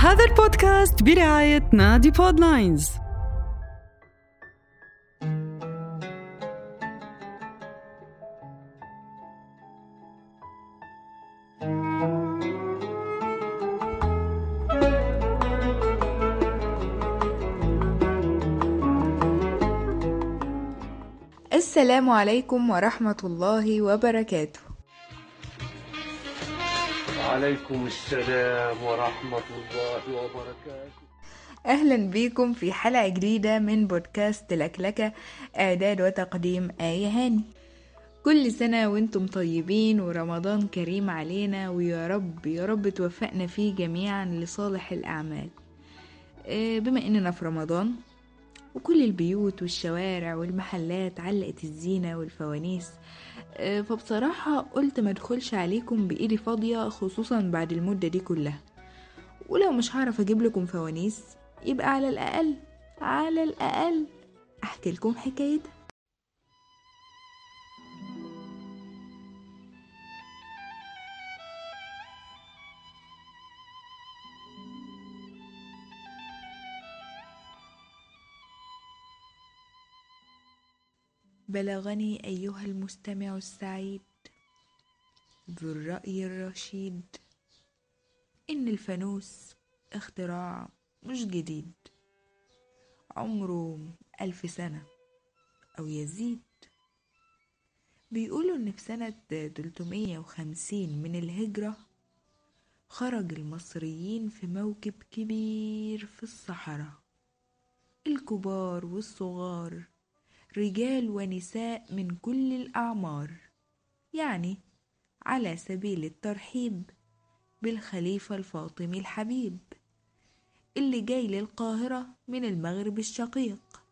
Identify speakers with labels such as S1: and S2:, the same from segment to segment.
S1: هذا البودكاست برعاية نادي بودلاينز
S2: السلام عليكم ورحمة الله وبركاته.
S3: وعليكم السلام ورحمة الله وبركاته.
S2: أهلا بيكم في حلقة جديدة من بودكاست لكلكة إعداد وتقديم آية هاني. كل سنة وأنتم طيبين ورمضان كريم علينا ويا رب يا رب توفقنا فيه جميعا لصالح الأعمال. آه، بما إننا في رمضان وكل البيوت والشوارع والمحلات علقت الزينة والفوانيس فبصراحة قلت ما ادخلش عليكم بإيدي فاضية خصوصا بعد المدة دي كلها. ولو مش هعرف أجيب لكم فوانيس يبقى على الأقل على الأقل أحكي لكم حكايتها. بلغني أيها المستمع السعيد ذو الرأي الرشيد إن الفانوس اختراع مش جديد عمره ألف سنة أو يزيد. بيقولوا إن في سنة 350 من الهجرة خرج المصريين في موكب كبير في الصحراء الكبار والصغار رجال ونساء من كل الأعمار يعني على سبيل الترحيب بالخليفة الفاطمي الحبيب اللي جاي للقاهرة من المغرب الشقيق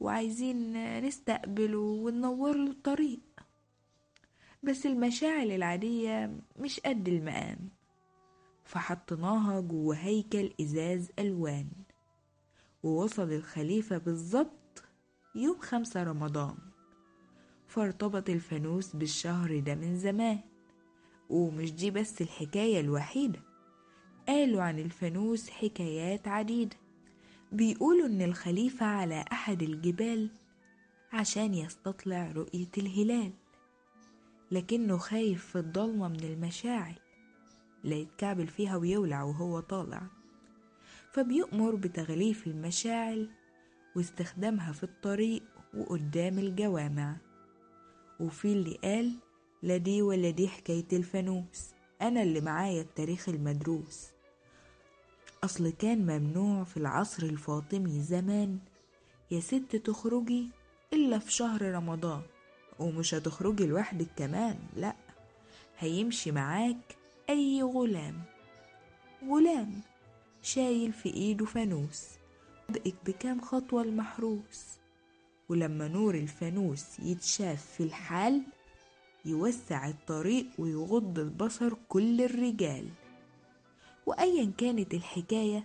S2: وعايزين نستقبله وننور له الطريق. بس المشاعل العادية مش قد المقام فحطيناها جوه هيكل إزاز ألوان ووصل الخليفة بالظبط يوم خمسة رمضان. فارتبط الفانوس بالشهر ده من زمان ومش دي بس الحكاية الوحيدة قالوا عن الفانوس حكايات عديدة. بيقولوا إن الخليفة على أحد الجبال عشان يستطلع رؤية الهلال لكنه خايف في الضلمة من المشاعل لا يتكعبل فيها ويولع وهو طالع. فبيؤمر بتغليف المشاعل واستخدامها في الطريق وقدام الجوامع. وفي اللي قال لا دي ولا دي حكاية الفانوس أنا اللي معايا التاريخ المدروس. أصل كان ممنوع في العصر الفاطمي زمان يا ست تخرجي إلا في شهر رمضان ومش هتخرجي لوحدك كمان لأ هيمشي معاك أي غلام. غلام شايل في إيده فانوس. بدأك بكام خطوة المحروس. ولما نور الفانوس يتشاف في الحال يوسع الطريق ويغض البصر كل الرجال. وأيا كانت الحكاية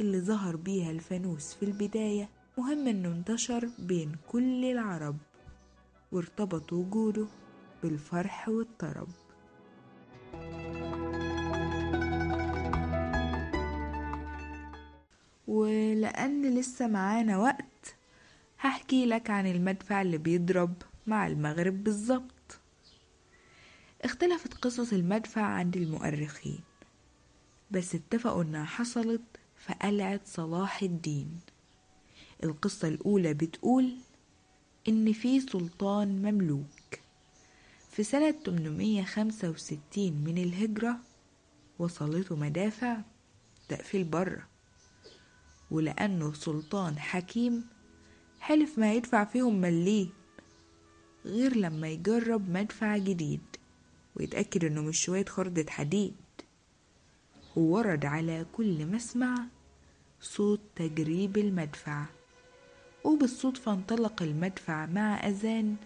S2: اللي ظهر بيها الفانوس في البداية مهم إنه انتشر بين كل العرب وارتبط وجوده بالفرح والطرب. ولأن لسه معانا وقت هحكي لك عن المدفع اللي بيضرب مع المغرب بالظبط. اختلفت قصص المدفع عند المؤرخين بس اتفقوا إنها حصلت في قلعة صلاح الدين. القصة الأولى بتقول إن في سلطان مملوك. في سنة 865 من الهجرة وصلته مدافع تقفيل بره. ولأنه سلطان حكيم حلف ما يدفع فيهم مليه غير لما يجرب مدفع جديد ويتأكد إنه مش شوية خردة حديد. وورد على كل مسمع صوت تجريب المدفع وبالصدفة انطلق المدفع مع أذان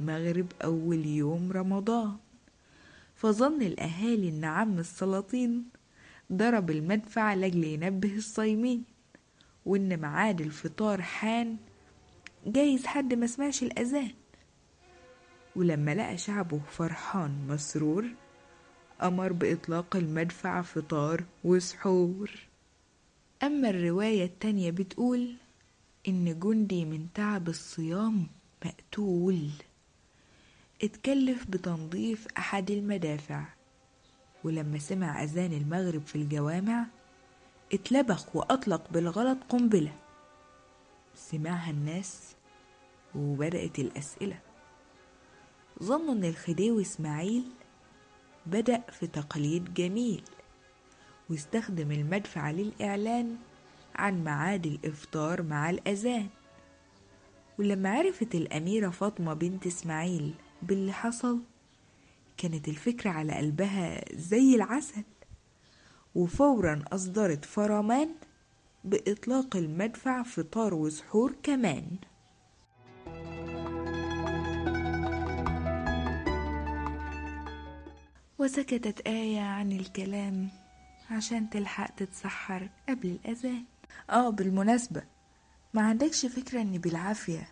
S2: مغرب أول يوم رمضان. فظن الأهالي إن عم السلاطين ضرب المدفع لأجل ينبه الصايمين. وإن ميعاد الفطار حان جايز حد ما سمعش الأذان. ولما لقى شعبه فرحان مسرور أمر بإطلاق المدفع فطار وسحور. أما الرواية التانية بتقول إن جندي من تعب الصيام مقتول. اتكلف بتنظيف أحد المدافع. ولما سمع أذان المغرب في الجوامع اتلبخ وأطلق بالغلط قنبلة سمعها الناس وبدأت الأسئلة. ظنوا إن الخديوي إسماعيل بدأ في تقليد جميل واستخدم المدفع للإعلان عن ميعاد الإفطار مع الأذان. ولما عرفت الأميرة فاطمة بنت إسماعيل باللي حصل كانت الفكرة على قلبها زي العسل. وفورا أصدرت فرمان بإطلاق المدفع فطار وسحور كمان. وسكتت آية عن الكلام عشان تلحق تتسحر قبل الأذان. آه بالمناسبة ما عندكش فكرة إني بالعافية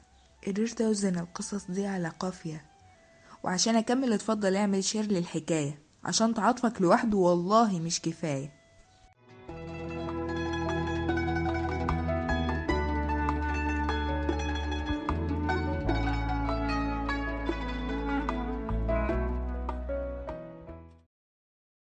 S2: قدرت أوزن القصص دي على قافية؟ وعشان أكمل اتفضل اعمل شير للحكاية. عشان تعاطفك لوحده والله مش كفاية.